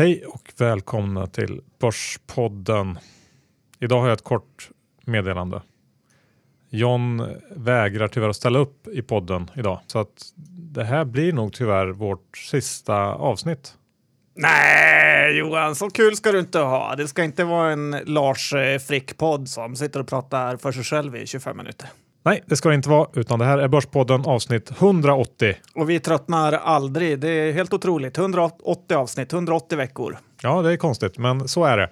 Hej och välkomna till Börspodden. Idag har jag ett kort meddelande. John vägrar tyvärr att ställa upp i podden idag så att det här blir nog tyvärr vårt sista avsnitt. Nej, Johan, så kul ska du inte ha. Det ska inte vara en Lars eh, Frick-podd som sitter och pratar för sig själv i 25 minuter. Nej, det ska det inte vara, utan det här är Börspodden avsnitt 180. Och vi tröttnar aldrig. Det är helt otroligt. 180 avsnitt, 180 veckor. Ja, det är konstigt, men så är det.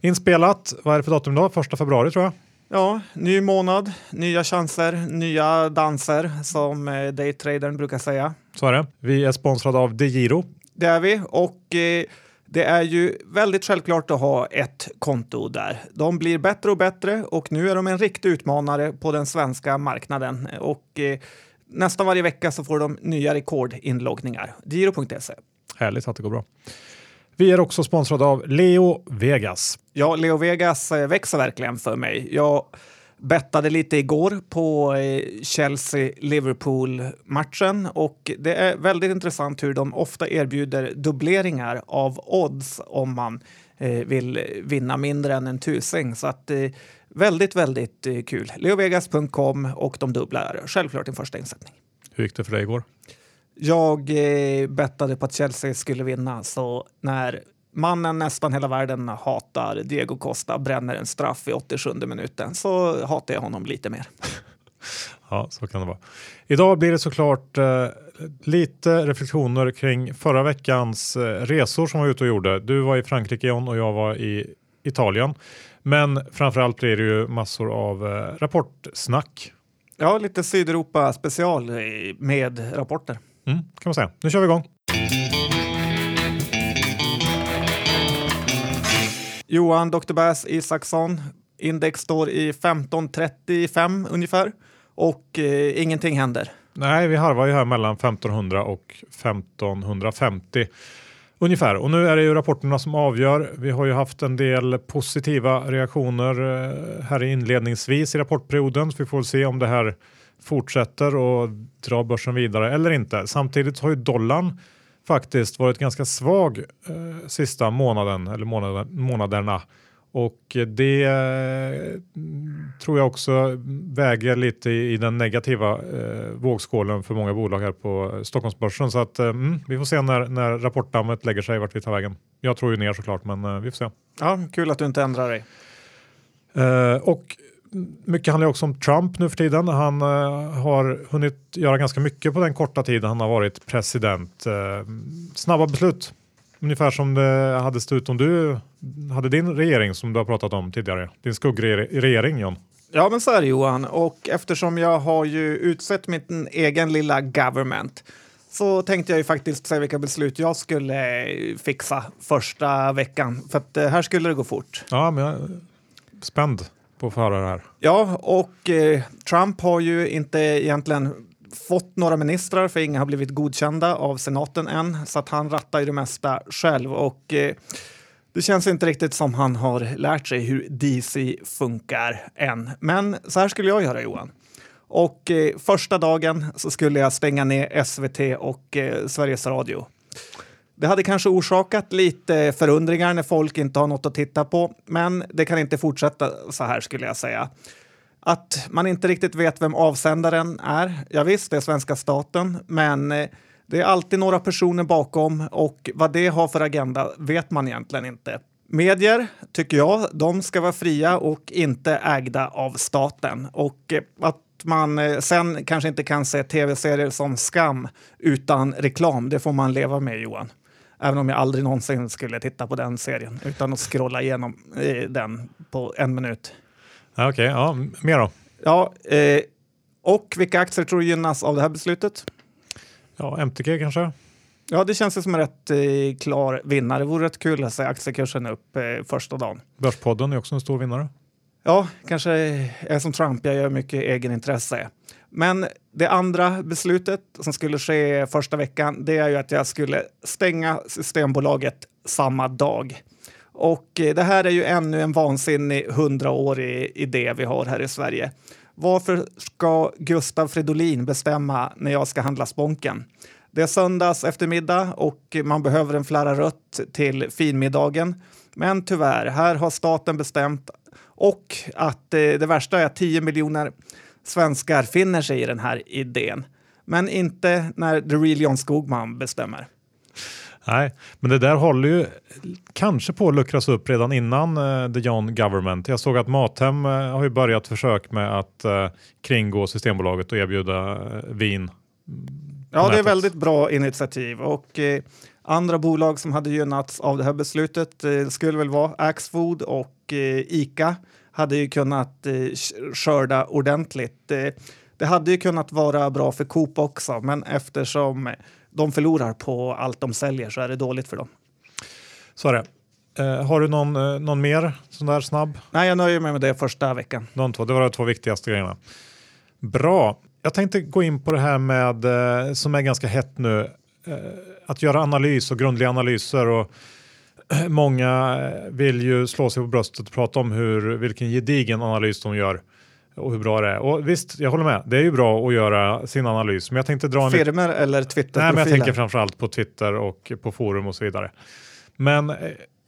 Inspelat, vad är det för datum idag? Första februari tror jag. Ja, ny månad, nya chanser, nya danser som eh, daytradern brukar säga. Så är det. Vi är sponsrade av DeGiro. Det är vi och eh, det är ju väldigt självklart att ha ett konto där. De blir bättre och bättre och nu är de en riktig utmanare på den svenska marknaden. Och eh, nästan varje vecka så får de nya rekordinloggningar. Giro.se. Härligt att det går bra. Vi är också sponsrade av Leo Vegas. Ja, Leo Vegas eh, växer verkligen för mig. Jag bettade lite igår på eh, Chelsea-Liverpool-matchen och det är väldigt intressant hur de ofta erbjuder dubbleringar av odds om man eh, vill vinna mindre än en tusing. Så att eh, väldigt, väldigt kul. Leovegas.com och de dubblar självklart din första insättning. Hur gick det för dig igår? Jag bettade på att Chelsea skulle vinna, så när mannen nästan hela världen hatar Diego Costa bränner en straff i 87 minuten så hatar jag honom lite mer. ja, så kan det vara. Idag blir det såklart eh, lite reflektioner kring förra veckans eh, resor som vi var ute och gjorde. Du var i Frankrike John och jag var i Italien. Men framförallt blir det ju massor av eh, rapportsnack. Ja, lite Sydeuropa special med rapporter. Mm, kan man säga. Nu kör vi igång. Johan Dr. Bass Isaksson. Index står i 1535 ungefär och eh, ingenting händer. Nej, vi harvar ju här mellan 1500 och 1550 ungefär. Och nu är det ju rapporterna som avgör. Vi har ju haft en del positiva reaktioner eh, här inledningsvis i rapportperioden, så vi får se om det här fortsätter och dra börsen vidare eller inte. Samtidigt har ju dollarn faktiskt varit ganska svag eh, sista månaden eller månaden, månaderna och det eh, tror jag också väger lite i, i den negativa eh, vågskålen för många bolag här på Stockholmsbörsen. Så att, eh, mm, vi får se när, när rapportdammet lägger sig vart vi tar vägen. Jag tror ju ner såklart, men eh, vi får se. Ja, kul att du inte ändrar dig. Eh, och mycket handlar också om Trump nu för tiden. Han uh, har hunnit göra ganska mycket på den korta tiden han har varit president. Uh, snabba beslut, ungefär som det hade sett ut om du hade din regering som du har pratat om tidigare. Din skuggregering John. Ja, men så är det Johan. Och eftersom jag har ju utsett min egen lilla government så tänkte jag ju faktiskt säga vilka beslut jag skulle fixa första veckan. För att eh, här skulle det gå fort. Ja, men jag är spänd på förare här. Ja, och eh, Trump har ju inte egentligen fått några ministrar för inga har blivit godkända av senaten än, så att han rattar ju det mesta själv. Och eh, det känns inte riktigt som han har lärt sig hur DC funkar än. Men så här skulle jag göra Johan. Och eh, första dagen så skulle jag stänga ner SVT och eh, Sveriges Radio. Det hade kanske orsakat lite förundringar när folk inte har något att titta på, men det kan inte fortsätta så här skulle jag säga. Att man inte riktigt vet vem avsändaren är, ja visst, det är svenska staten, men eh, det är alltid några personer bakom och vad det har för agenda vet man egentligen inte. Medier, tycker jag, de ska vara fria och inte ägda av staten. Och eh, att man eh, sen kanske inte kan se tv-serier som Skam utan reklam, det får man leva med, Johan. Även om jag aldrig någonsin skulle titta på den serien utan att scrolla igenom eh, den på en minut. Okej, okay, ja, mer då? Ja, eh, och vilka aktier tror du gynnas av det här beslutet? Ja, MTG kanske? Ja, det känns som en rätt eh, klar vinnare. Det vore rätt kul att se aktiekursen upp eh, första dagen. Börspodden är också en stor vinnare. Ja, kanske är som Trump, jag gör mycket egenintresse. Men det andra beslutet som skulle ske första veckan, det är ju att jag skulle stänga Systembolaget samma dag. Och eh, det här är ju ännu en vansinnig hundraårig idé vi har här i Sverige. Varför ska Gustav Fridolin bestämma när jag ska handla Sponken? Det är söndags eftermiddag och man behöver en flära rött till finmiddagen. Men tyvärr, här har staten bestämt och att eh, det värsta är att 10 miljoner svenskar finner sig i den här idén. Men inte när the real John Skogman bestämmer. Nej, men det där håller ju kanske på att luckras upp redan innan uh, the John Government. Jag såg att Mathem uh, har ju börjat försök med att uh, kringgå Systembolaget och erbjuda vin. Ja, det är väldigt bra initiativ och andra bolag som hade gynnats av det här beslutet skulle väl vara Axfood och Ica hade ju kunnat skörda ordentligt. det hade ju kunnat vara bra för Coop också, men eftersom de förlorar på allt de säljer så är det dåligt för dem. Så är det. Eh, har du någon, eh, någon mer sån där snabb? Nej, jag nöjer mig med det första veckan. De två, det var de två viktigaste grejerna. Bra. Jag tänkte gå in på det här med, eh, som är ganska hett nu, eh, att göra analys och grundliga analyser. Och, många vill ju slå sig på bröstet och prata om hur, vilken gedigen analys de gör och hur bra det är. Och visst, jag håller med. Det är ju bra att göra sin analys. Men jag tänkte dra en... Firmer eller Twitter? Nej, men jag tänker framförallt på Twitter och på forum och så vidare. Men eh,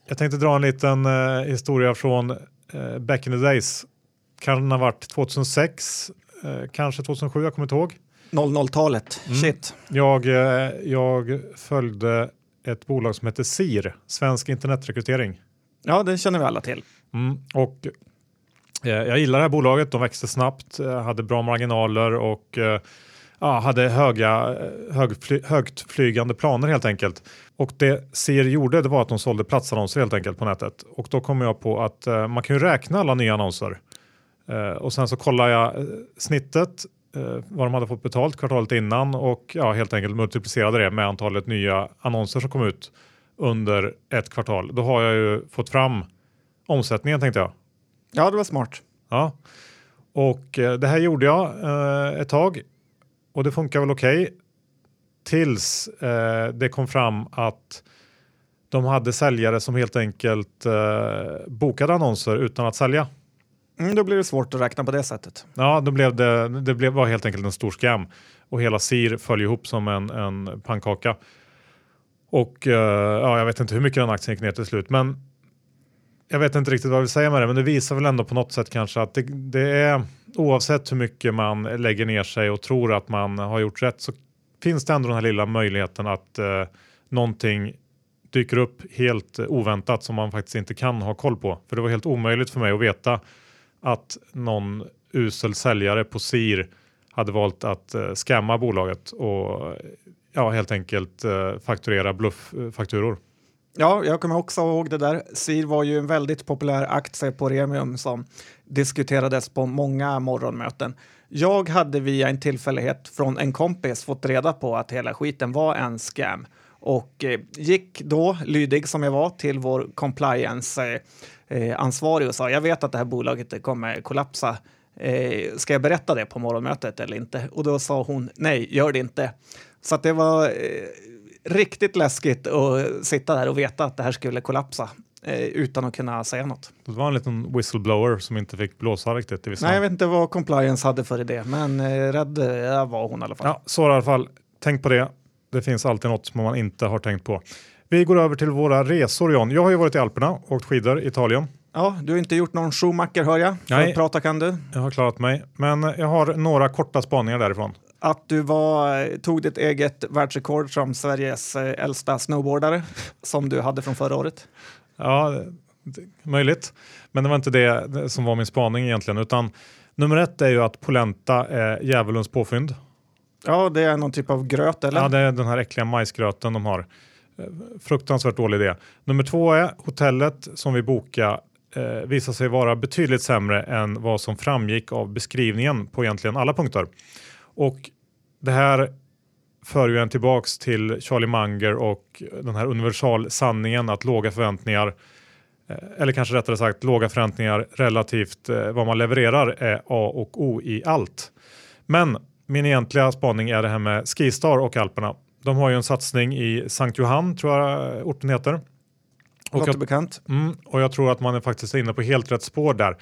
jag tänkte dra en liten eh, historia från eh, back in the days. Kan ha varit 2006, eh, kanske 2007, jag kommer inte ihåg. 00-talet, mm. shit. Jag, eh, jag följde ett bolag som heter SIR, Svensk internetrekrytering. Ja, det känner vi alla till. Mm, och Eh, jag gillar det här bolaget. De växte snabbt, eh, hade bra marginaler och eh, ja, hade höga, högfly, högt flygande planer helt enkelt. Och det CIR gjorde det var att de sålde platsannonser helt enkelt på nätet. Och då kom jag på att man kan ju räkna alla nya annonser. och sen så kollar jag snittet vad de hade fått betalt kvartalet innan och ja, helt enkelt multiplicerade det med antalet nya annonser som kom ut under ett kvartal. Då har jag ju fått fram omsättningen tänkte jag. Ja, det var smart. Ja, och eh, det här gjorde jag eh, ett tag och det funkar väl okej. Okay, tills eh, det kom fram att de hade säljare som helt enkelt eh, bokade annonser utan att sälja. Mm, då blir det svårt att räkna på det sättet. Ja, då blev det, det blev, var helt enkelt en stor skam och hela SIR föll ihop som en, en pannkaka. Och uh, ja, jag vet inte hur mycket den aktien gick ner till slut, men jag vet inte riktigt vad jag vill säga med det, men det visar väl ändå på något sätt kanske att det, det, är oavsett hur mycket man lägger ner sig och tror att man har gjort rätt så finns det ändå den här lilla möjligheten att eh, någonting dyker upp helt oväntat som man faktiskt inte kan ha koll på. För det var helt omöjligt för mig att veta att någon usel säljare på SIR hade valt att eh, skämma bolaget och ja, helt enkelt eh, fakturera blufffakturor. Ja, jag kommer också ihåg det där. SIR var ju en väldigt populär aktie på Remium som diskuterades på många morgonmöten. Jag hade via en tillfällighet från en kompis fått reda på att hela skiten var en scam och eh, gick då, lydig som jag var, till vår compliance eh, eh, ansvarig och sa jag vet att det här bolaget kommer kollapsa. Eh, ska jag berätta det på morgonmötet eller inte? Och då sa hon nej, gör det inte. Så det var eh, riktigt läskigt att sitta där och veta att det här skulle kollapsa eh, utan att kunna säga något. Det var en liten whistleblower som inte fick blåsa riktigt. Nej, jag vet inte vad compliance hade för idé, men eh, rädd eh, var hon i alla fall. Ja, så i alla fall. Tänk på det. Det finns alltid något som man inte har tänkt på. Vi går över till våra resor John. Jag har ju varit i Alperna och åkt skidor i Italien. Ja, du har inte gjort någon Schumacher hör jag. För Nej, prata kan du. Jag har klarat mig, men jag har några korta spaningar därifrån att du var, tog ditt eget världsrekord som Sveriges eh, äldsta snowboardare som du hade från förra året? Ja, möjligt. Men det var inte det som var min spaning egentligen, utan nummer ett är ju att polenta är djävulens påfynd. Ja, det är någon typ av gröt eller? Ja, det är den här äckliga majsgröten de har. Eh, fruktansvärt dålig idé. Nummer två är hotellet som vi bokade eh, visade sig vara betydligt sämre än vad som framgick av beskrivningen på egentligen alla punkter. Och det här för ju en tillbaks till Charlie Munger och den här universalsanningen att låga förväntningar eh, eller kanske rättare sagt låga förväntningar relativt eh, vad man levererar är A och O i allt. Men min egentliga spaning är det här med Skistar och Alperna. De har ju en satsning i Sankt Johann tror jag orten heter. Och jag, bekant. Mm, och jag tror att man är faktiskt inne på helt rätt spår där.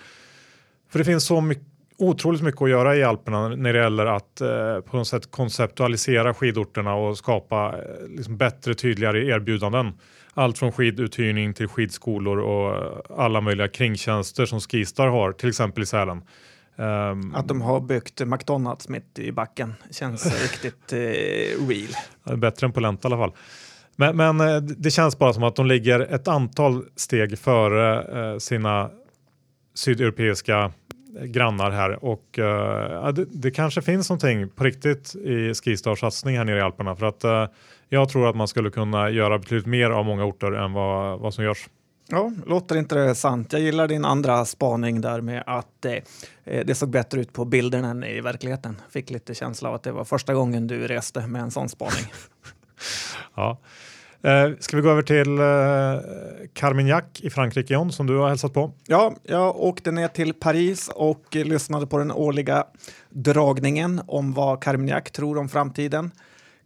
För det finns så mycket otroligt mycket att göra i Alperna när det gäller att eh, på något sätt konceptualisera skidorterna och skapa eh, liksom bättre, tydligare erbjudanden. Allt från skiduthyrning till skidskolor och alla möjliga kringtjänster som Skistar har, till exempel i Sälen. Um, att de har byggt McDonalds mitt i backen känns riktigt eh, real. Bättre än på Lenta i alla fall. Men, men, eh, det känns bara som att de ligger ett antal steg före eh, sina sydeuropeiska grannar här och uh, det, det, kanske finns någonting på riktigt i Skistars satsning här nere i Alperna för att uh, jag tror att man skulle kunna göra betydligt mer av många orter än vad, vad som görs. Ja, låter inte det sant? Jag gillar din andra spaning där med att eh, det såg bättre ut på bilderna än i verkligheten. Fick lite känsla av att det var första gången du reste med en sån spaning. ja. Eh, ska vi gå över till eh, Carmignac i Frankrike John, som du har hälsat på? Ja, jag åkte ner till Paris och lyssnade på den årliga dragningen om vad Carmignac tror om framtiden.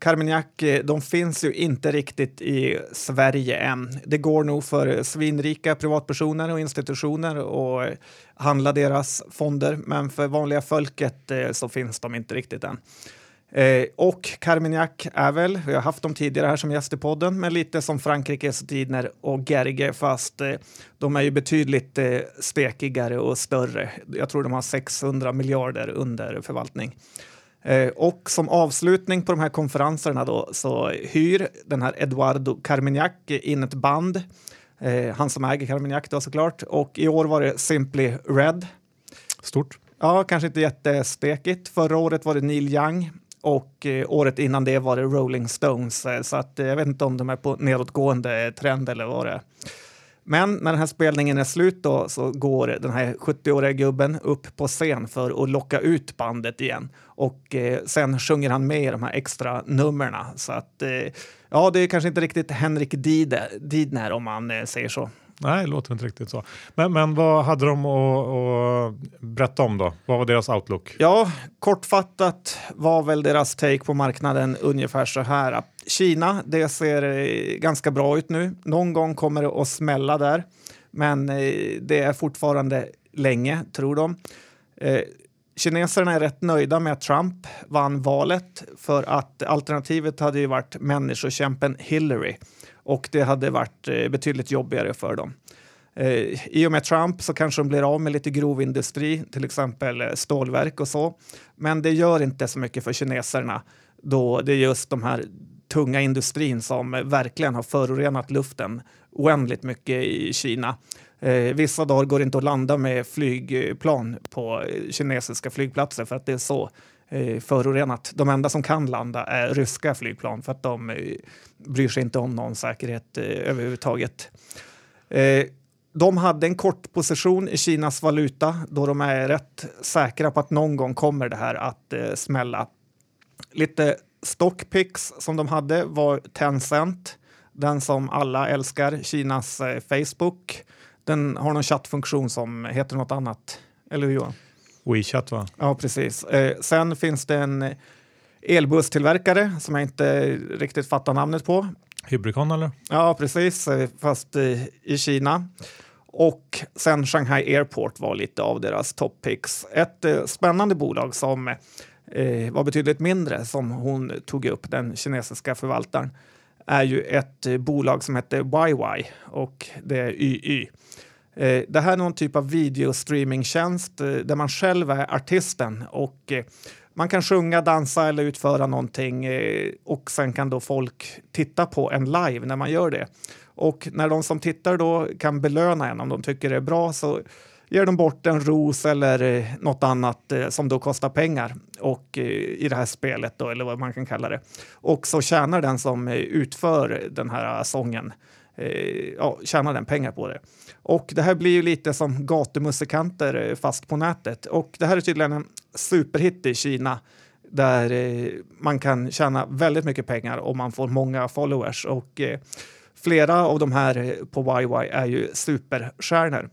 Carmignac, eh, de finns ju inte riktigt i Sverige än. Det går nog för svinrika privatpersoner och institutioner att handla deras fonder, men för vanliga folket eh, så finns de inte riktigt än. Eh, och Carmignac är väl, vi har haft dem tidigare här som gäst i podden, men lite som Frankrikes Diner och Gerge, fast de är ju betydligt spekigare och större. Jag tror de har 600 miljarder under förvaltning. Eh, och som avslutning på de här konferenserna då, så hyr den här Eduardo Carmignac in ett band. Eh, han som äger Carmignac då såklart. Och i år var det Simply Red. Stort. Ja, kanske inte jättestekigt. Förra året var det Neil Young och eh, året innan det var det Rolling Stones. Eh, så att, jag vet inte om de är på nedåtgående trend eller vad det är. Men när den här spelningen är slut då, så går den här 70-åriga gubben upp på scen för att locka ut bandet igen. Och eh, sen sjunger han med i de här extra numren. Så att, eh, ja, det är kanske inte riktigt Henrik Didner om man eh, säger så. Nej, det låter inte riktigt så. Men, men vad hade de att, att berätta om då? Vad var deras outlook? Ja, kortfattat var väl deras take på marknaden ungefär så här. Kina, det ser eh, ganska bra ut nu. Någon gång kommer det att smälla där, men eh, det är fortfarande länge, tror de. Eh, kineserna är rätt nöjda med att Trump vann valet för att alternativet hade ju varit människokämpen Hillary och det hade varit betydligt jobbigare för dem. I och med Trump så kanske de blir av med lite grovindustri, till exempel stålverk och så. Men det gör inte så mycket för kineserna då det är just de här tunga industrin som verkligen har förorenat luften oändligt mycket i Kina. Eh, vissa dagar går det inte att landa med flygplan på kinesiska flygplatser för att det är så eh, förorenat. De enda som kan landa är ryska flygplan för att de eh, bryr sig inte om någon säkerhet eh, överhuvudtaget. Eh, de hade en kort position i Kinas valuta då de är rätt säkra på att någon gång kommer det här att eh, smälla. Lite Stockpix som de hade var Tencent, den som alla älskar, Kinas eh, Facebook. Den har någon chattfunktion som heter något annat, eller hur Johan? WeChat va? Ja, precis. Eh, sen finns det en elbusstillverkare som jag inte riktigt fattar namnet på. Hybricon eller? Ja, precis, eh, fast eh, i Kina. Och sen Shanghai Airport var lite av deras toppicks. Ett eh, spännande bolag som eh, var betydligt mindre, som hon tog upp, den kinesiska förvaltaren, är ju ett eh, bolag som heter YY och det är YY. Eh, det här är någon typ av videostreamingtjänst eh, där man själv är artisten och eh, man kan sjunga, dansa eller utföra någonting eh, och sen kan då folk titta på en live när man gör det. Och när de som tittar då kan belöna en om de tycker det är bra så ger de bort en ros eller eh, något annat eh, som då kostar pengar och eh, i det här spelet då, eller vad man kan kalla det. Och så tjänar den som utför den här sången ja, tjänar den pengar på det. Och det här blir ju lite som gatumusikanter fast på nätet. Och det här är tydligen en superhit i Kina där man kan tjäna väldigt mycket pengar om man får många followers. Och flera av de här på YY är ju superstjärnor.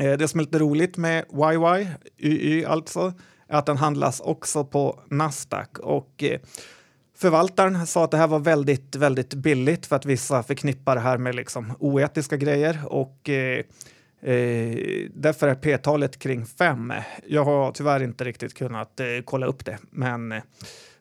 Eh, det som är lite roligt med YY, YY alltså, är att den handlas också på Nasdaq. Och eh, förvaltaren sa att det här var väldigt, väldigt billigt för att vissa förknippar det här med liksom oetiska grejer. Och Eh, eh därför är p-talet kring 5. Jag har tyvärr inte riktigt kunnat eh, kolla upp det, men eh,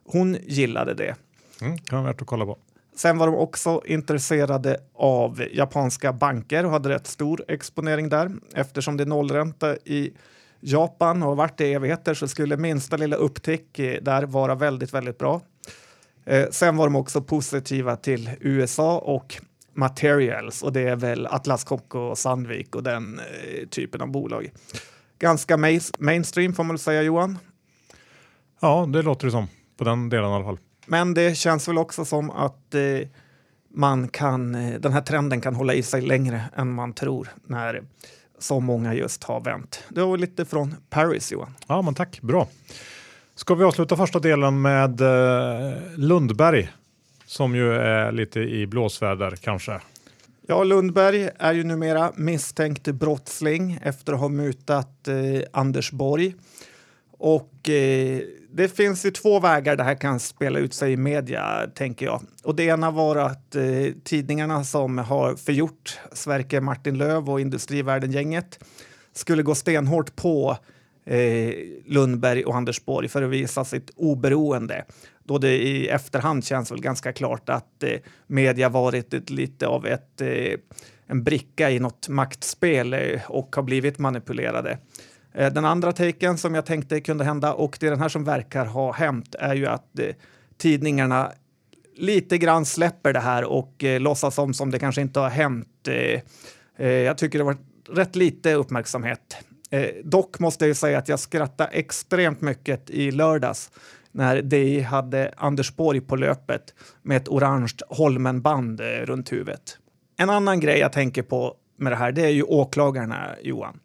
hon gillade det. Mm, kan vara värt att kolla på. Sen var de också intresserade av japanska banker och hade rätt stor exponering där. Eftersom det är nollränta i Japan och har varit det i evigheter så skulle minsta lilla upptick där vara väldigt, väldigt bra. Eh, sen var de också positiva till USA och Materials och det är väl Atlas Copco och Sandvik och den eh, typen av bolag. Ganska mainstream får man väl säga Johan. Ja, det låter det som på den delen i alla fall. Men det känns väl också som att eh, man kan, eh, den här trenden kan hålla i sig längre än man tror när så många just har vänt. Det var lite från Paris Johan. Ja, men tack. Bra. Ska vi avsluta första delen med eh, Lundberg som ju är lite i blåsväder kanske. Ja, Lundberg är ju numera misstänkt brottsling efter att ha mutat eh, Anders Borg. Och eh, det finns ju två vägar det här kan spela ut sig i media, tänker jag. Och det ena var att eh, tidningarna som har förgjort Sverker Martin Löv och Industrivärden-gänget skulle gå stenhårt på eh, Lundberg och Anders Borg för att visa sitt oberoende. Då det i efterhand känns väl ganska klart att eh, media varit ett, lite av ett, eh, en bricka i något maktspel eh, och har blivit manipulerade. Eh, den andra taken som jag tänkte kunde hända och det är den här som verkar ha hänt är ju att eh, tidningarna lite grann släpper det här och eh, låtsas som som det kanske inte har hänt. Eh, eh, jag tycker det var rätt lite uppmärksamhet. Eh, dock måste jag ju säga att jag skrattade extremt mycket i lördags när DI hade Anders Borg på löpet med ett orange Holmenband runt huvudet. En annan grej jag tänker på med det här, det är ju åklagarna, Johan.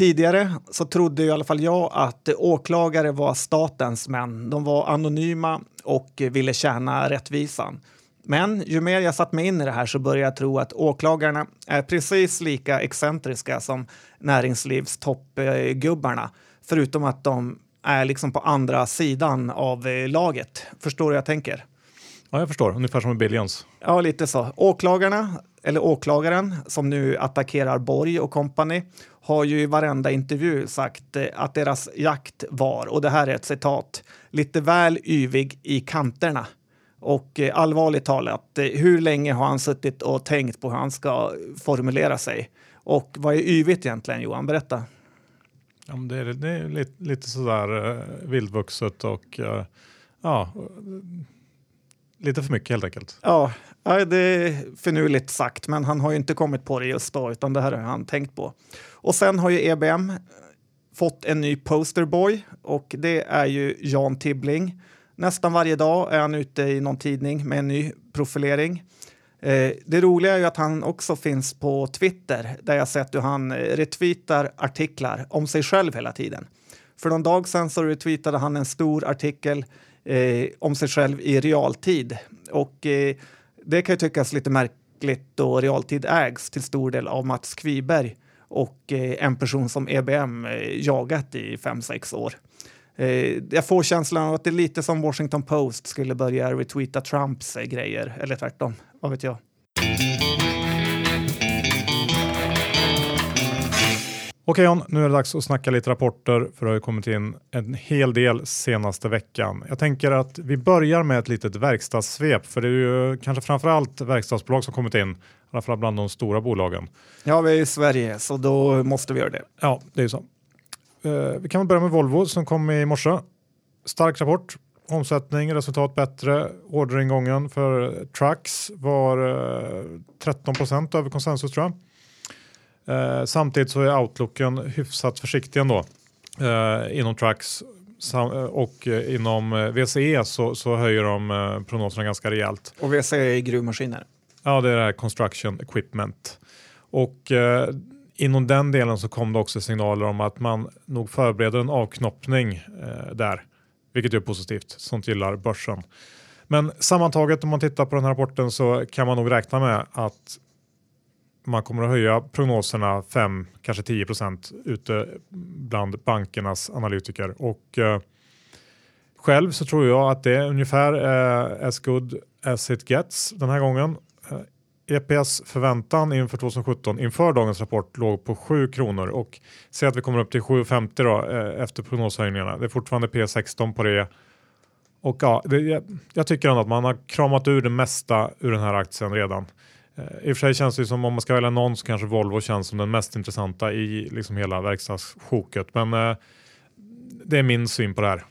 Tidigare så trodde i alla fall jag att åklagare var statens män. De var anonyma och ville tjäna rättvisan. Men ju mer jag satt mig in i det här så började jag tro att åklagarna är precis lika excentriska som näringslivstoppgubbarna. Förutom att de är liksom på andra sidan av laget. Förstår du hur jag tänker? Ja, jag förstår. Ungefär som i Billions. Ja, lite så. Åklagarna, eller åklagaren som nu attackerar Borg och kompani har ju i varenda intervju sagt eh, att deras jakt var, och det här är ett citat, lite väl yvig i kanterna. Och eh, allvarligt talat, eh, hur länge har han suttit och tänkt på hur han ska formulera sig? Och vad är yvigt egentligen, Johan? Berätta. Ja, det är, det är lite, lite sådär uh, vildvuxet och uh, ja, lite för mycket helt enkelt. Ja, det är finurligt sagt, men han har ju inte kommit på det just då, utan det här har han tänkt på. Och sen har ju EBM fått en ny posterboy och det är ju Jan Tibbling. Nästan varje dag är han ute i någon tidning med en ny profilering. Eh, det roliga är ju att han också finns på Twitter där jag sett hur han eh, retweetar artiklar om sig själv hela tiden. För någon dag sedan så retweetade han en stor artikel eh, om sig själv i realtid. Och eh, det kan ju tyckas lite märkligt då realtid ägs till stor del av Mats Kviberg och eh, en person som EBM eh, jagat i fem sex år. Eh, jag får känslan av att det är lite som Washington Post skulle börja retweeta Trumps eh, grejer, eller tvärtom. Vad vet jag? Okej John, nu är det dags att snacka lite rapporter för det har kommit in en hel del senaste veckan. Jag tänker att vi börjar med ett litet verkstadssvep för det är ju kanske framförallt verkstadsbolag som kommit in, i alla fall bland de stora bolagen. Ja, vi är i Sverige så då måste vi göra det. Ja, det är ju så. Uh, vi kan börja med Volvo som kom i morse. Stark rapport, omsättning, resultat bättre, orderingången för trucks var uh, 13% över konsensus tror jag. Eh, samtidigt så är outlooken hyfsat försiktig ändå eh, inom trucks och eh, inom VCE så, så höjer de eh, prognoserna ganska rejält. Och VCE är gruvmaskiner? Ja, det är det här construction equipment. Och eh, inom den delen så kom det också signaler om att man nog förbereder en avknoppning eh, där, vilket är positivt. Sånt gillar börsen. Men sammantaget om man tittar på den här rapporten så kan man nog räkna med att man kommer att höja prognoserna 5, kanske 10 procent ute bland bankernas analytiker. Och eh, själv så tror jag att det är ungefär eh, as good as it gets den här gången. Eh, EPS-förväntan inför 2017 inför dagens rapport låg på 7 kronor och säg att vi kommer upp till 7,50 då eh, efter prognoshöjningarna. Det är fortfarande P16 på det. Och ja, det, jag, jag, tycker ändå att man har kramat ur det mesta ur den här aktien redan. Eh, I och för sig känns det som om man ska välja någon så kanske Volvo känns som den mest intressanta i liksom hela verkstadssjoket. Men eh, det är min syn på det här.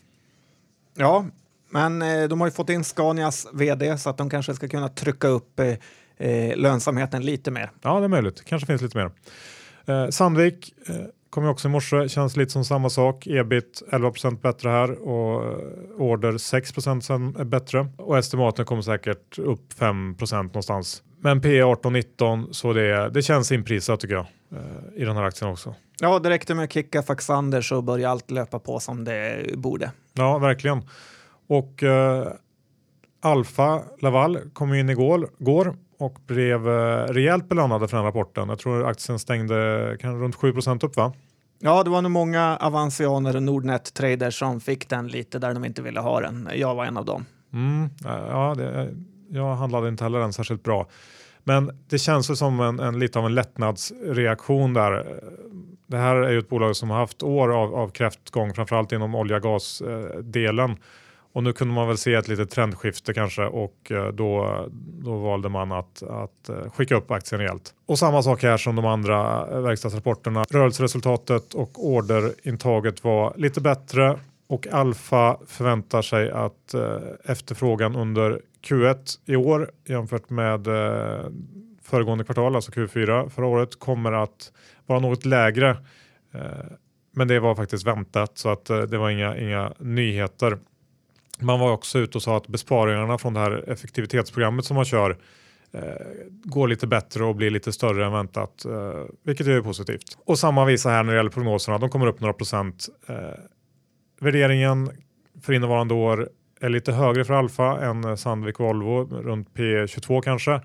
Ja, men eh, de har ju fått in Scanias vd så att de kanske ska kunna trycka upp eh, lönsamheten lite mer. Ja, det är möjligt. Kanske finns lite mer. Sandvik kom ju också i morse, känns lite som samma sak. Ebit 11% bättre här och order 6 sen bättre och estimaten kommer säkert upp 5% någonstans. Men P 18-19 så det, det känns inprisat tycker jag i den här aktien också. Ja, det räckte med att kicka Faxander så börjar allt löpa på som det borde. Ja, verkligen. Och eh, Alfa Laval kom in igår går och blev eh, rejält belönade för den rapporten. Jag tror aktien stängde kan, runt 7 upp va? Ja, det var nog många avansianer och Nordnet-traders som fick den lite där de inte ville ha den. Jag var en av dem. Mm, ja, det, jag handlade inte heller den särskilt bra. Men det känns som en, en, lite av en lättnadsreaktion där. Det här är ju ett bolag som har haft år av, av kräftgång, framförallt inom olja gasdelen. Eh, och nu kunde man väl se ett litet trendskifte kanske och eh, då, då valde man att, att eh, skicka upp aktien rejält. Och samma sak här som de andra eh, verkstadsrapporterna. Rörelseresultatet och orderintaget var lite bättre och Alfa förväntar sig att efterfrågan under Q1 i år jämfört med eh, föregående kvartal, alltså Q4 förra året, kommer att vara något lägre. Eh, men det var faktiskt väntat så att eh, det var inga, inga nyheter. Man var också ute och sa att besparingarna från det här effektivitetsprogrammet som man kör eh, går lite bättre och blir lite större än väntat, eh, vilket är positivt. Och samma visa här när det gäller prognoserna, de kommer upp några procent. Eh, värderingen för innevarande år är lite högre för Alfa än Sandvik Volvo, runt P22 kanske.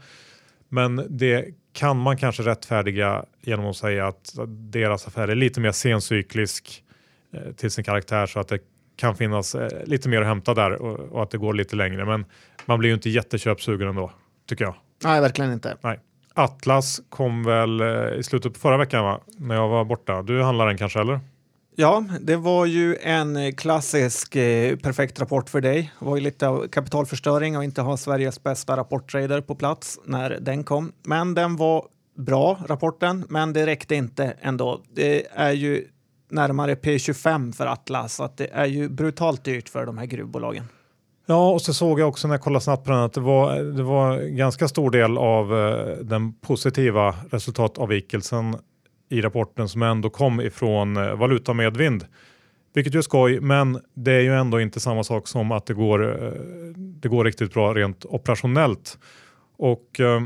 Men det kan man kanske rättfärdiga genom att säga att deras affär är lite mer sencyklisk eh, till sin karaktär så att det kan finnas eh, lite mer att hämta där och, att det går lite längre. Men man blir ju inte jätteköpsugen ändå, tycker jag. Nej, verkligen inte. Nej. Atlas kom väl eh, i slutet på förra veckan va? när jag var borta. Du handlar den kanske eller? Ja, det var ju en eh, klassisk eh, perfekt rapport för dig. Det var ju lite av kapitalförstöring och inte ha Sveriges bästa rapporttrader på plats när den kom. Men den var bra, rapporten, men det räckte inte ändå. Det är ju närmare P25 för Atlas, så att det är ju brutalt dyrt för de här gruvbolagen. Ja, och så såg jag också när jag kollade snabbt på den att det var, det var ganska stor del av eh, den positiva resultatavvikelsen i rapporten som ändå kom ifrån eh, valutamedvind. Vilket ju är skoj, men det är ju ändå inte samma sak som att det går, eh, det går riktigt bra rent operationellt. Och eh,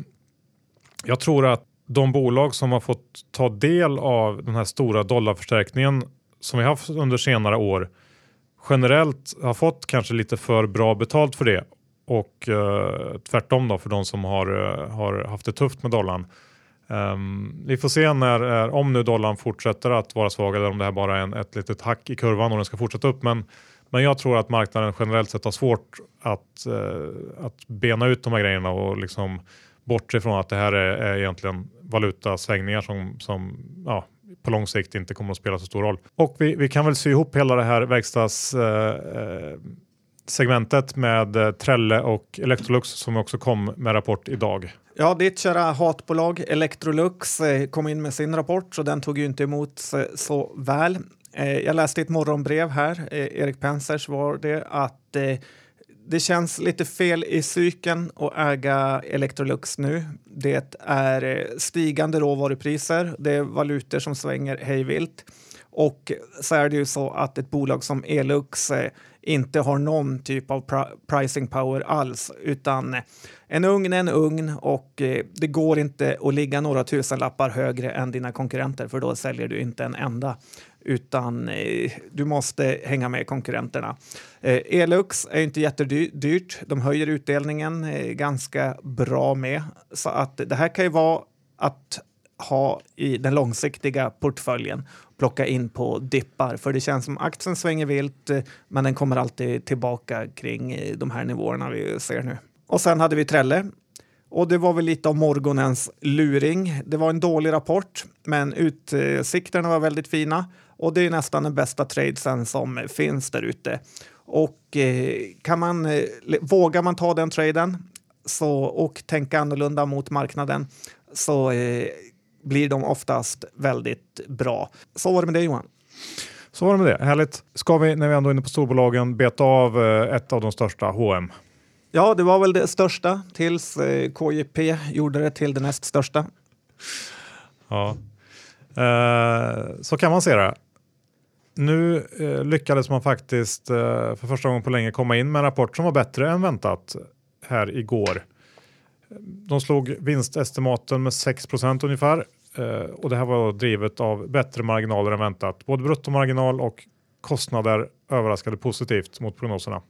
jag tror att de bolag som har fått ta del av den här stora dollarförstärkningen som vi haft under senare år generellt har fått kanske lite för bra betalt för det och eh, tvärtom då för de som har, har haft det tufft med dollarn. Um, vi får se när, eh, om nu dollarn fortsätter att vara svag eller om det här bara är en, ett litet hack i kurvan och den ska fortsätta upp. Men, men jag tror att marknaden generellt sett har svårt att, eh, att bena ut de här grejerna och liksom bortse från att det här är, är egentligen valutasvängningar som, som ja, på lång sikt inte kommer att spela så stor roll. Och vi, vi kan väl sy ihop hela det här verkstadssegmentet eh, segmentet med eh, Trelle och Electrolux som också kom med rapport idag. Ja, ditt kära hatbolag Electrolux eh, kom in med sin rapport så den tog ju inte emot så väl. Eh, jag läste ett morgonbrev här, Erik Pensers var det, att det känns lite fel i cykeln att äga Electrolux nu. Det är stigande råvarupriser, det är valutor som svänger hejvilt och så är det ju så att ett bolag som Elux inte har någon typ av pricing power alls, utan en ugn är en ugn och eh, det går inte att ligga några tusenlappar högre än dina konkurrenter för då säljer du inte en enda utan eh, du måste hänga med konkurrenterna. Eh, Elux är inte jättedyrt. De höjer utdelningen ganska bra med. Så att det här kan ju vara att ha i den långsiktiga portföljen. Plocka in på dippar, för det känns som aktien svänger vilt, eh, men den kommer alltid tillbaka kring eh, de här nivåerna vi ser nu. Och sen hade vi Trelle Och det var väl lite av morgonens luring. Det var en dålig rapport, men utsikterna var väldigt fina och det är nästan den bästa tradesen som finns där ute. Och eh, kan man, vågar man ta den traden så, och tänka annorlunda mot marknaden så blir de oftast väldigt bra. Så var det med det Johan. Så var det med det. Härligt. Ska vi, när vi ändå är inne på storbolagen, beta av eh, ett av de största, H&M? Ja, det var väl det största tills eh, KJP gjorde det till det näst största. Ja, eh, så kan man se det. Nu eh, lyckades man faktiskt eh, för första gången på länge komma in med en rapport som var bättre än väntat här igår. De slog vinstestimaten med 6% ungefär eh, och det här var drivet av bättre marginaler än väntat. Både bruttomarginal och kostnader överraskade positivt mot prognoserna.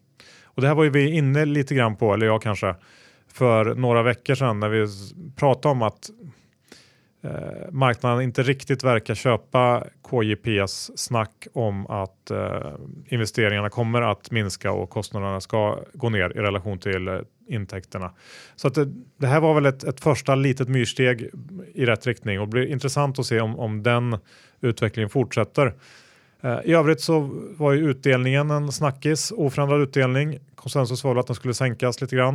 Och det här var ju vi inne lite grann på, eller jag kanske, för några veckor sedan när vi pratade om att eh, marknaden inte riktigt verkar köpa KJPs snack om att eh, investeringarna kommer att minska och kostnaderna ska gå ner i relation till eh, intäkterna. Så att det, det, här var väl ett, ett första litet myrsteg i rätt riktning och det blir intressant att se om, om den utvecklingen fortsätter. Eh, I övrigt så var ju utdelningen en snackis, oförändrad utdelning. Konsensus var väl att den skulle sänkas lite grann.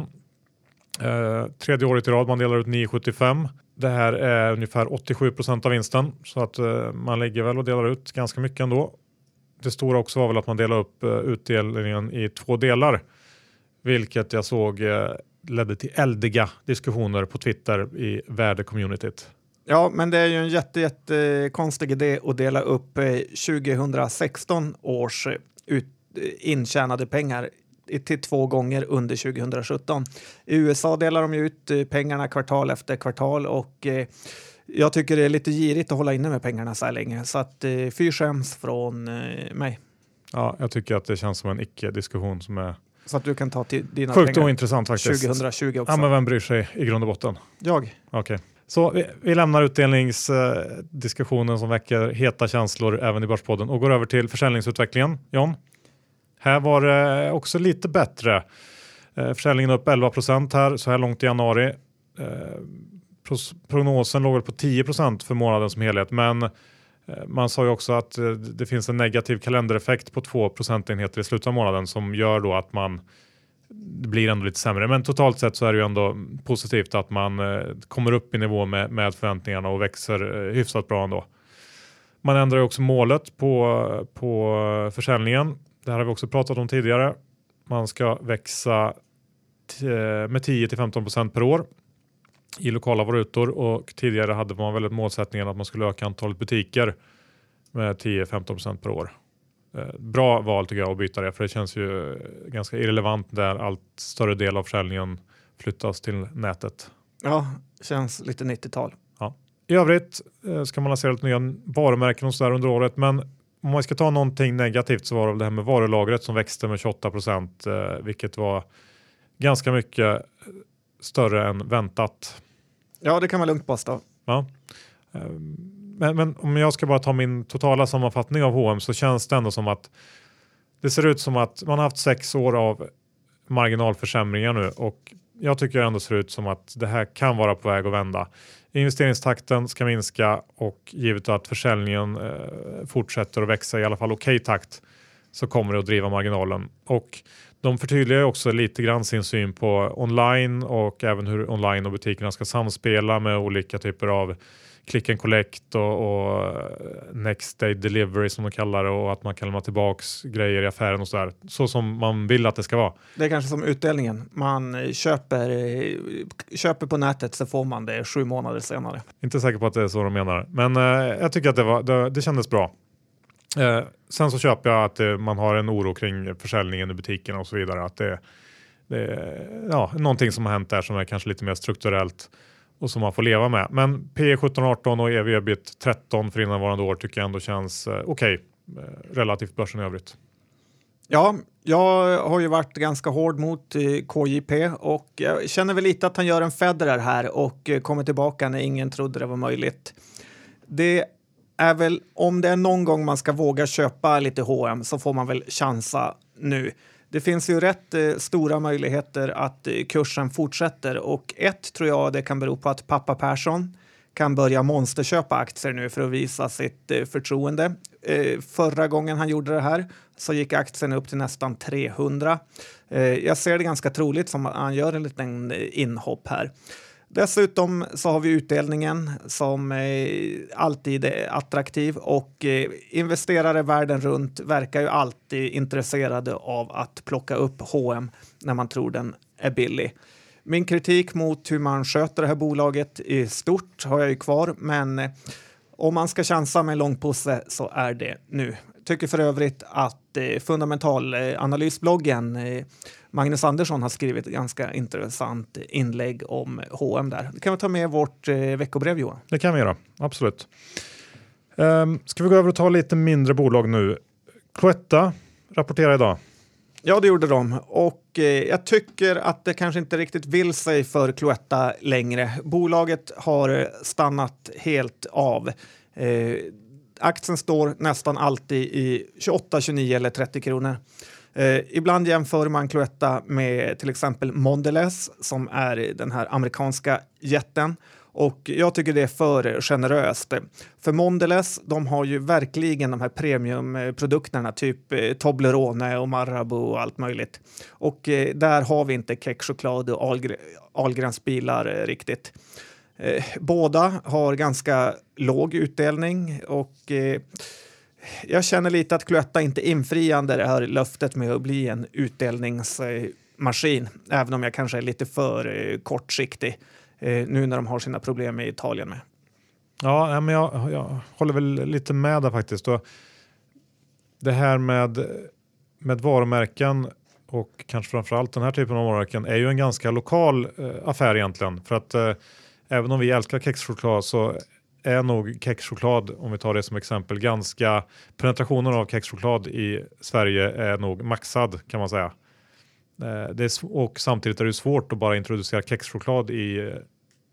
Eh, tredje året i rad man delar ut 9,75. Det här är ungefär 87 procent av vinsten så att eh, man ligger väl och delar ut ganska mycket ändå. Det stora också var väl att man delar upp eh, utdelningen i två delar, vilket jag såg eh, ledde till eldiga diskussioner på Twitter i värdecommunityt. Ja, men det är ju en jätte, jätte konstig idé att dela upp 2016 eh, års eh, ut, intjänade pengar till två gånger under 2017. I USA delar de ut pengarna kvartal efter kvartal och jag tycker det är lite girigt att hålla inne med pengarna så här länge så att fy skäms från mig. Ja, jag tycker att det känns som en icke-diskussion som är så att du kan ta till dina Sjukt pengar. ointressant faktiskt. 2020 också. Ja, men vem bryr sig i grund och botten? Jag. Okej. Okay. Så vi, vi lämnar utdelningsdiskussionen som väcker heta känslor även i Börspodden och går över till försäljningsutvecklingen. John? Här var det också lite bättre. Eh, försäljningen upp 11% här så här långt i januari. Eh, prognosen låg på 10% för månaden som helhet, men Eh, man sa ju också att eh, det finns en negativ kalendereffekt på 2 procentenheter i slutet av månaden som gör då att man det blir ändå lite sämre. Men totalt sett så är det ju ändå positivt att man eh, kommer upp i nivå med, med förväntningarna och växer hyfsat bra ändå. Man ändrar ju också målet på, på försäljningen. Det här har vi också pratat om tidigare. Man ska växa med 10 till 15 procent per år i lokala valutor och tidigare hade man väl målsättningen att man skulle öka antalet butiker med 10-15 procent per år. Eh, bra val tycker jag att byta det för det känns ju ganska irrelevant där allt större del av försäljningen flyttas till nätet. Ja, känns lite 90-tal. Ja. I övrigt eh, ska man lansera lite nya varumärken och sådär under året men om man ska ta någonting negativt så var det det här med varulagret som växte med 28 procent eh, vilket var ganska mycket större än väntat. Ja, det kan man lugnt påstå. Ja. Ehm, men, men, om jag ska bara ta min totala sammanfattning av H&M så känns det ändå som att det ser ut som att man har haft sex år av marginalförsämringar nu och jag tycker ändå ser ut som att det här kan vara på väg att vända. Investeringstakten ska minska och givet att försäljningen eh, fortsätter att växa i alla fall okej okay takt så kommer det att driva marginalen. Och de förtydligar också lite grann sin syn på online och även hur online och butikerna ska samspela med olika typer av click and collect och, och, next day delivery som de kallar det och att man kan lämna tillbaks grejer i affären och sådär. Så som man vill att det ska vara. Det är kanske som utdelningen. Man köper, köper på nätet så får man det sju månader senare. Inte säker på att det är så de menar, men eh, jag tycker att det, var, det, det kändes bra. Eh, sen så köper jag att eh, man har en oro kring försäljningen i butikerna och så vidare. Att det, det är ja, någonting som har hänt där som är kanske lite mer strukturellt och som man får leva med. Men P 17, 18 och EV ebit 13 för innevarande år tycker jag ändå känns eh, okej okay, eh, relativt börsen i övrigt. Ja, jag har ju varit ganska hård mot eh, KJP och jag känner väl lite att han gör en Federer här och eh, kommer tillbaka när ingen trodde det var möjligt. Det är väl om det är någon gång man ska våga köpa lite H&M så får man väl chansa nu. det finns ju rätt eh, stora möjligheter att eh, kursen fortsätter och ett tror jag det kan bero på att pappa Persson kan börja monsterköpa aktier nu för att visa sitt eh, förtroende. Eh, förra gången han gjorde det här så gick aktien upp till nästan 300. Eh, jag ser det ganska troligt som att han gör en liten eh, inhopp här. Dessutom så har vi utdelningen som alltid är attraktiv och eh, investerare världen runt verkar ju alltid intresserade av att plocka upp H&M när man tror den är billig. Min kritik mot hur man sköter det här bolaget i stort har jag ju kvar, men eh, om man ska chansa med långpåse så är det nu. Tycker för övrigt att eh, fundamentalanalysbloggen eh, eh, Magnus Andersson har skrivit ett ganska intressant inlägg om H&M där. Det kan vi ta med vårt eh, veckobrev Johan. Det kan vi göra, absolut. Um, ska vi gå över och ta lite mindre bolag nu? Cloetta rapporterar idag. Ja, det gjorde de. Och eh, jag tycker att det kanske inte riktigt vill sig för Cloetta längre. Bolaget har stannat helt av. Eh, aktien står nästan alltid i 28, 29 eller 30 kronor. Eh, ibland jämför man Cloetta med till exempel Mondelez som är den här amerikanska jätten. Och jag tycker det är för generöst. För Mondelez, de har ju verkligen de här premiumprodukterna, typ eh, Toblerone och Marabou och allt möjligt. Och eh, där har vi inte kexchoklad och Ahlgrens bilar eh, riktigt. Eh, båda har ganska låg utdelning och eh, jag känner lite att Cloetta inte infriande det här löftet med att bli en utdelningsmaskin, även om jag kanske är lite för eh, kortsiktig eh, nu när de har sina problem i Italien med. Ja, men jag, jag håller väl lite med där faktiskt. Och det här med, med varumärken och kanske framförallt den här typen av varumärken är ju en ganska lokal eh, affär egentligen. För att eh, även om vi älskar kexchoklad så är nog kexchoklad, om vi tar det som exempel, ganska penetrationen av kexchoklad i Sverige är nog maxad kan man säga. Eh, det är, och samtidigt är det svårt att bara introducera kexchoklad i, eh,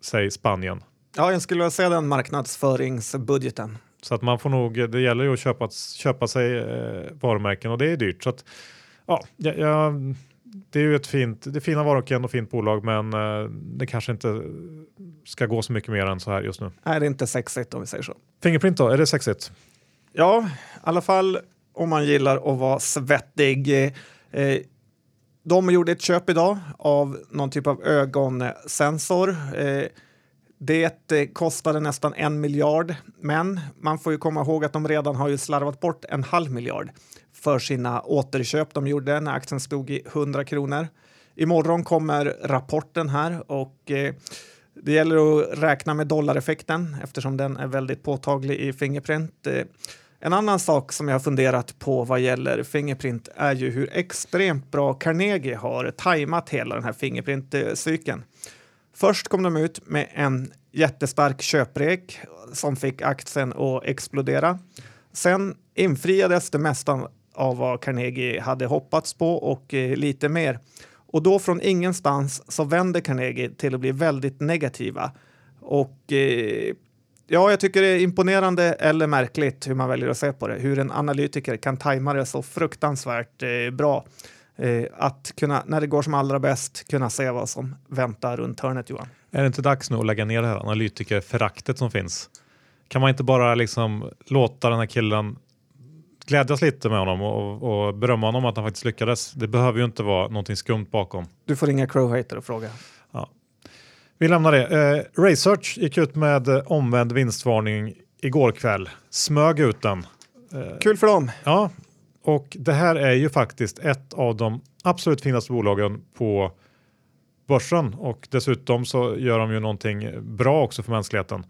säg Spanien. Ja, jag skulle vilja säga den marknadsföringsbudgeten. Så att man får nog, det gäller ju att köpa, köpa sig eh, varumärken och det är dyrt. Så att, ja, jag, jag det är ju ett fint, det är fina varumärken och fint bolag men eh, det kanske inte ska gå så mycket mer än så här just nu. Nej, det är inte sexigt om vi säger så. Fingerprint då, är det sexigt? Ja, i alla fall om man gillar att vara svettig. Eh, de gjorde ett köp idag av någon typ av ögonsensor. Eh, det kostade nästan en miljard, men man får ju komma ihåg att de redan har ju slarvat bort en halv miljard för sina återköp de gjorde när aktien stod i 100 kronor. Imorgon kommer rapporten här och eh, det gäller att räkna med dollareffekten eftersom den är väldigt påtaglig i Fingerprint. Eh, en annan sak som jag har funderat på vad gäller Fingerprint är ju hur extremt bra Carnegie har tajmat hela den här Fingerprint-cykeln. Först kom de ut med en jättestark köprek som fick aktien att explodera. Sen infriades det mesta av vad Carnegie hade hoppats på och eh, lite mer. Och då från ingenstans så vänder Carnegie till att bli väldigt negativa. Och eh, ja, jag tycker det är imponerande eller märkligt hur man väljer att se på det. Hur en analytiker kan tajma det så fruktansvärt eh, bra. Eh, att kunna, när det går som allra bäst, kunna se vad som väntar runt hörnet, Johan. Är det inte dags nu att lägga ner det här analytikerföraktet som finns? Kan man inte bara liksom låta den här killen glädjas lite med honom och, och berömma honom att han faktiskt lyckades. Det behöver ju inte vara någonting skumt bakom. Du får ringa Crowhater och fråga. Ja. Vi lämnar det. Eh, Research gick ut med eh, omvänd vinstvarning igår kväll. Smög ut den. Eh, Kul för dem. Ja, och det här är ju faktiskt ett av de absolut finaste bolagen på börsen och dessutom så gör de ju någonting bra också för mänskligheten.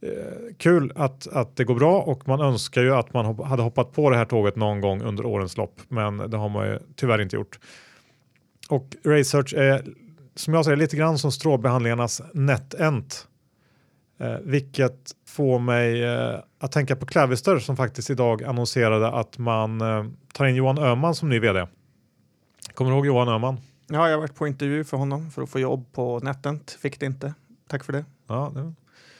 Eh, kul att, att det går bra och man önskar ju att man hade hoppat på det här tåget någon gång under årens lopp, men det har man ju tyvärr inte gjort. Och Research är som jag säger lite grann som strålbehandlingarnas NetEnt, eh, vilket får mig eh, att tänka på Clavister som faktiskt idag annonserade att man eh, tar in Johan Öhman som ny vd. Kommer du ihåg Johan Öhman? Ja, jag har varit på intervju för honom för att få jobb på NetEnt. Fick det inte. Tack för det. Ja, det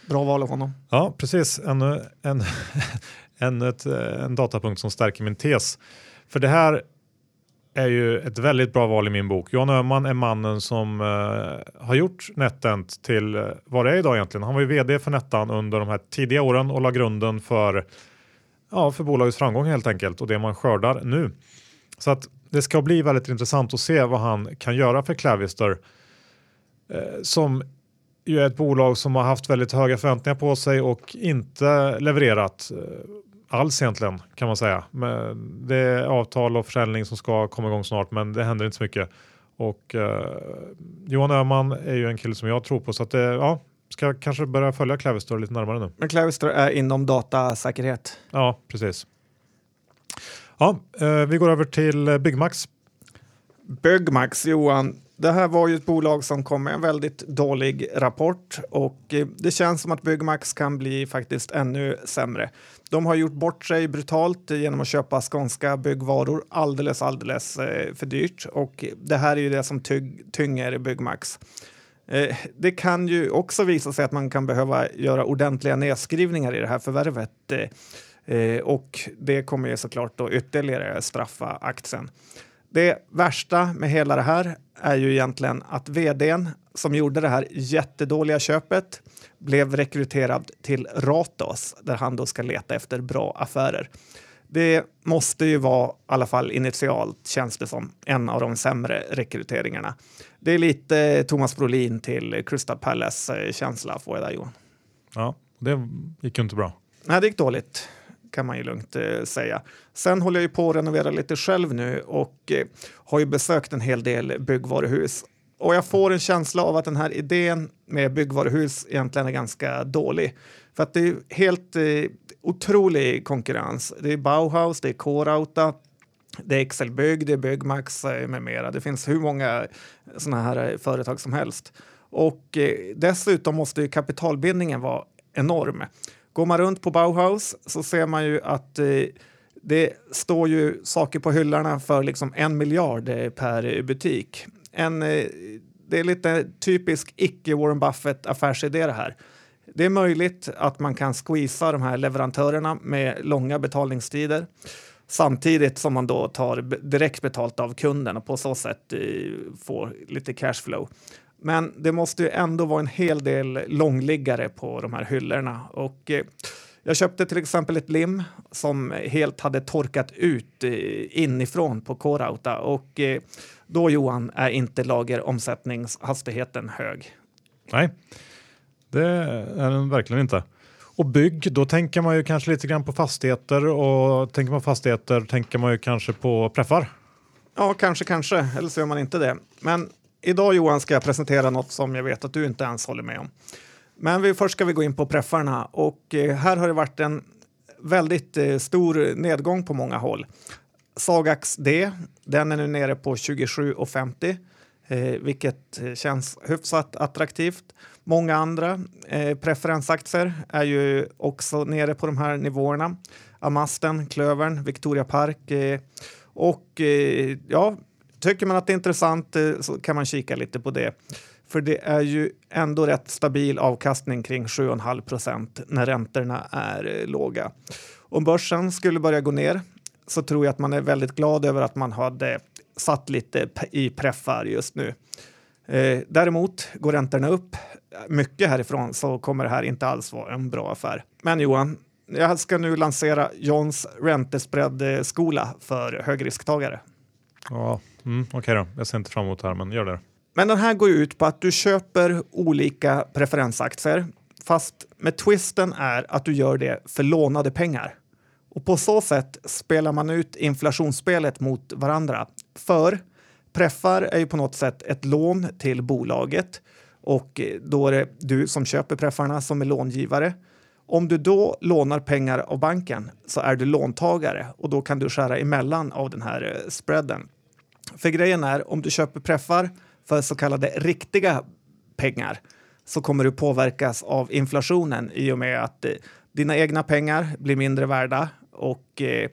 Bra val av honom. Ja, precis. Ännu en, en, ett, eh, en datapunkt som stärker min tes. För det här är ju ett väldigt bra val i min bok. Johan Öhman är mannen som eh, har gjort NetEnt till eh, vad det är idag egentligen. Han var ju vd för Nettan under de här tidiga åren och la grunden för, ja, för bolagets framgång helt enkelt och det man skördar nu. Så att det ska bli väldigt intressant att se vad han kan göra för Clavister eh, som ju ett bolag som har haft väldigt höga förväntningar på sig och inte levererat eh, alls egentligen kan man säga. Men det är avtal och försäljning som ska komma igång snart men det händer inte så mycket. Och eh, Johan Öhman är ju en kille som jag tror på så att det, ja, ska kanske börja följa Clavister lite närmare nu. Men Clavister är inom datasäkerhet? Ja, precis. Ja, eh, vi går över till Byggmax. Byggmax, Johan. Det här var ju ett bolag som kom med en väldigt dålig rapport och eh, det känns som att Byggmax kan bli faktiskt ännu sämre. De har gjort bort sig brutalt genom att köpa skånska byggvaror alldeles, alldeles eh, för dyrt och det här är ju det som tynger Byggmax. Eh, det kan ju också visa sig att man kan behöva göra ordentliga nedskrivningar i det här förvärvet och det kommer ju såklart då ytterligare straffa aktien. Det värsta med hela det här är ju egentligen att vdn som gjorde det här jättedåliga köpet blev rekryterad till Ratos där han då ska leta efter bra affärer. Det måste ju vara, i alla fall initialt, känns det som, en av de sämre rekryteringarna. Det är lite Thomas Brolin till Crystal Palace-känsla får jag där Johan. Ja, det gick ju inte bra. Nej, det gick dåligt kan man ju lugnt eh, säga. Sen håller jag ju på att renovera lite själv nu och eh, har ju besökt en hel del byggvaruhus. Och jag får en känsla av att den här idén med byggvaruhus egentligen är ganska dålig. För att det är helt eh, otrolig konkurrens. Det är Bauhaus, det är K-Rauta, det är Excelbygg, det är Byggmax eh, med mera. Det finns hur många eh, sådana här eh, företag som helst. Och eh, dessutom måste ju kapitalbindningen vara enorm. Går man runt på Bauhaus så ser man ju att eh, det står ju saker på hyllorna för liksom en miljard eh, per butik. En, eh, det är lite typisk icke-Warren Buffett affärsidé det här. Det är möjligt att man kan squeeza de här leverantörerna med långa betalningstider samtidigt som man då tar direkt betalt av kunden och på så sätt eh, får lite cashflow. Men det måste ju ändå vara en hel del långliggare på de här hyllorna. Och, eh, jag köpte till exempel ett lim som helt hade torkat ut eh, inifrån på K-Rauta och eh, då Johan är inte lageromsättningshastigheten hög. Nej, det är den verkligen inte. Och bygg, då tänker man ju kanske lite grann på fastigheter och tänker man fastigheter tänker man ju kanske på preffar. Ja, kanske, kanske, eller så gör man inte det. Men Idag Johan ska jag presentera något som jag vet att du inte ens håller med om. Men vi, först ska vi gå in på preffarna och eh, här har det varit en väldigt eh, stor nedgång på många håll. Sagax D, den är nu nere på 27,50 eh, vilket eh, känns hyfsat attraktivt. Många andra eh, preferensaktier är ju också nere på de här nivåerna. Amasten, Klövern, Victoria Park eh, och eh, ja, Tycker man att det är intressant eh, så kan man kika lite på det. För det är ju ändå rätt stabil avkastning kring 7,5 procent när räntorna är eh, låga. Om börsen skulle börja gå ner så tror jag att man är väldigt glad över att man hade satt lite i preffar just nu. Eh, däremot går räntorna upp eh, mycket härifrån så kommer det här inte alls vara en bra affär. Men Johan, jag ska nu lansera Johns räntespread-skola för högrisktagare. Ja, mm, okej okay då. Jag ser inte fram emot det här, men gör det. Men den här går ut på att du köper olika preferensaktier fast med twisten är att du gör det för lånade pengar. Och på så sätt spelar man ut inflationsspelet mot varandra. För preffar är ju på något sätt ett lån till bolaget och då är det du som köper preffarna som är långivare. Om du då lånar pengar av banken så är du låntagare och då kan du skära emellan av den här eh, spreaden. För grejen är, om du köper preffar för så kallade riktiga pengar så kommer du påverkas av inflationen i och med att eh, dina egna pengar blir mindre värda och eh,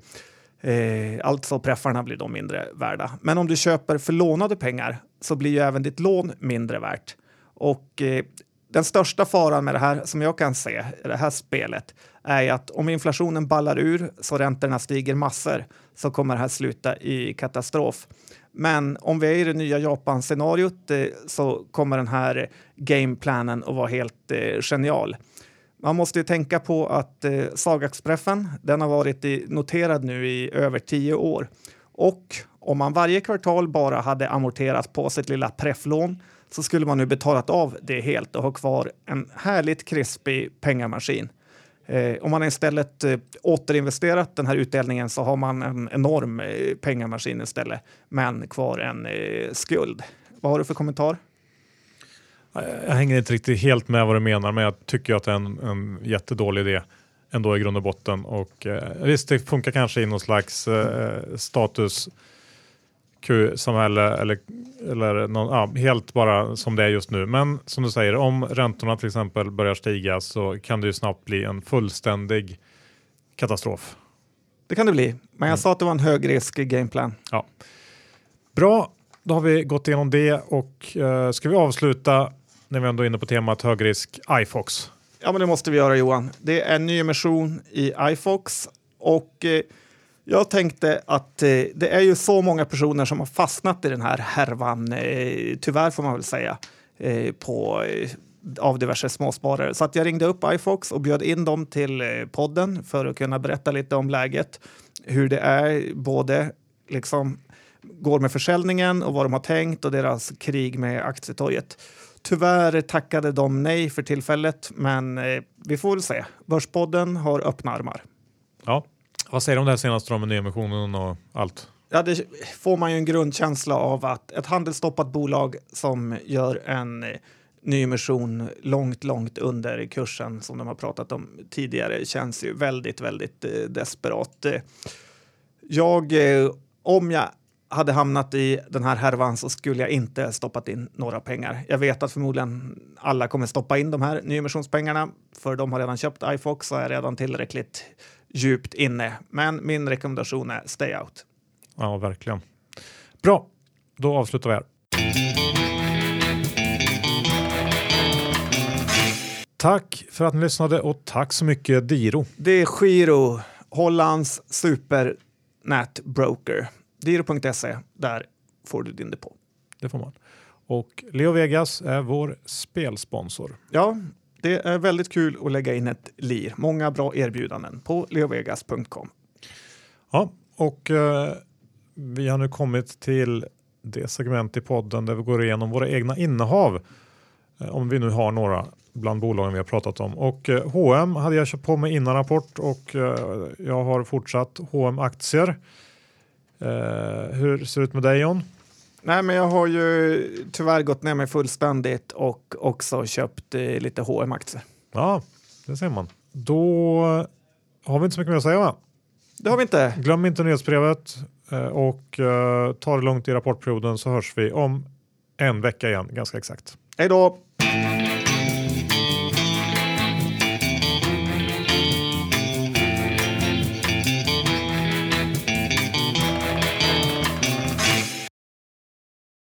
eh, alltså preffarna blir då mindre värda. Men om du köper för lånade pengar så blir ju även ditt lån mindre värt. Och eh, den största faran med det här som jag kan se i det här spelet är att om inflationen ballar ur så räntorna stiger massor så kommer det här sluta i katastrof. Men om vi är i det nya Japan-scenariot eh, så kommer den här gameplanen att vara helt eh, genial. Man måste ju tänka på att eh, Sagaxpreffen, den har varit i, noterad nu i över tio år. Och om man varje kvartal bara hade amorterat på sitt lilla prefflån så skulle man nu betalat av det helt och ha kvar en härligt krispig pengamaskin. Eh, om man istället eh, återinvesterat den här utdelningen så har man en enorm eh, pengamaskin istället, men kvar en eh, skuld. Vad har du för kommentar? Jag hänger inte riktigt helt med vad du menar, men jag tycker att det är en, en jättedålig idé ändå i grund och botten. Och, eh, visst, det funkar kanske i någon slags eh, status samhälle eller, eller någon, ja, helt bara som det är just nu. Men som du säger, om räntorna till exempel börjar stiga så kan det ju snabbt bli en fullständig katastrof. Det kan det bli, men jag mm. sa att det var en högrisk gameplan. Ja. Bra, då har vi gått igenom det och uh, ska vi avsluta när vi ändå är inne på temat högrisk iFox? Ja, men det måste vi göra Johan. Det är en ny emission i iFox och eh, jag tänkte att eh, det är ju så många personer som har fastnat i den här härvan, eh, tyvärr får man väl säga, eh, på, eh, av diverse småsparare. Så att jag ringde upp iFox och bjöd in dem till eh, podden för att kunna berätta lite om läget, hur det är, både liksom går med försäljningen och vad de har tänkt och deras krig med aktietorget. Tyvärr tackade de nej för tillfället, men eh, vi får väl se. Börspodden har öppna armar. Ja, vad säger du om det här senaste med nyemissionen och allt? Ja, det får man ju en grundkänsla av att ett handelsstoppat bolag som gör en nyemission långt, långt under kursen som de har pratat om tidigare känns ju väldigt, väldigt eh, desperat. Jag, eh, om jag hade hamnat i den här härvan så skulle jag inte stoppat in några pengar. Jag vet att förmodligen alla kommer stoppa in de här nyemissionspengarna för de har redan köpt iFox och är redan tillräckligt djupt inne. Men min rekommendation är stay out. Ja, verkligen. Bra, då avslutar vi här. Tack för att ni lyssnade och tack så mycket Diro. Det är Giro, Hollands supernätbroker. Diro.se, där får du din depå. Det får man. Och Leo Vegas är vår spelsponsor. Ja, det är väldigt kul att lägga in ett lir. Många bra erbjudanden på leovegas.com. Ja, och eh, vi har nu kommit till det segment i podden där vi går igenom våra egna innehav. Eh, om vi nu har några bland bolagen vi har pratat om. Och eh, H&M hade jag köpt på mig innan rapport och eh, jag har fortsatt H&M aktier. Eh, hur ser det ut med dig John? Nej, men jag har ju tyvärr gått ner mig fullständigt och också köpt eh, lite hm aktier Ja, det ser man. Då har vi inte så mycket mer att säga va? Det har vi inte. Glöm inte nyhetsbrevet eh, och eh, ta det lugnt i rapportperioden så hörs vi om en vecka igen ganska exakt. Hej då!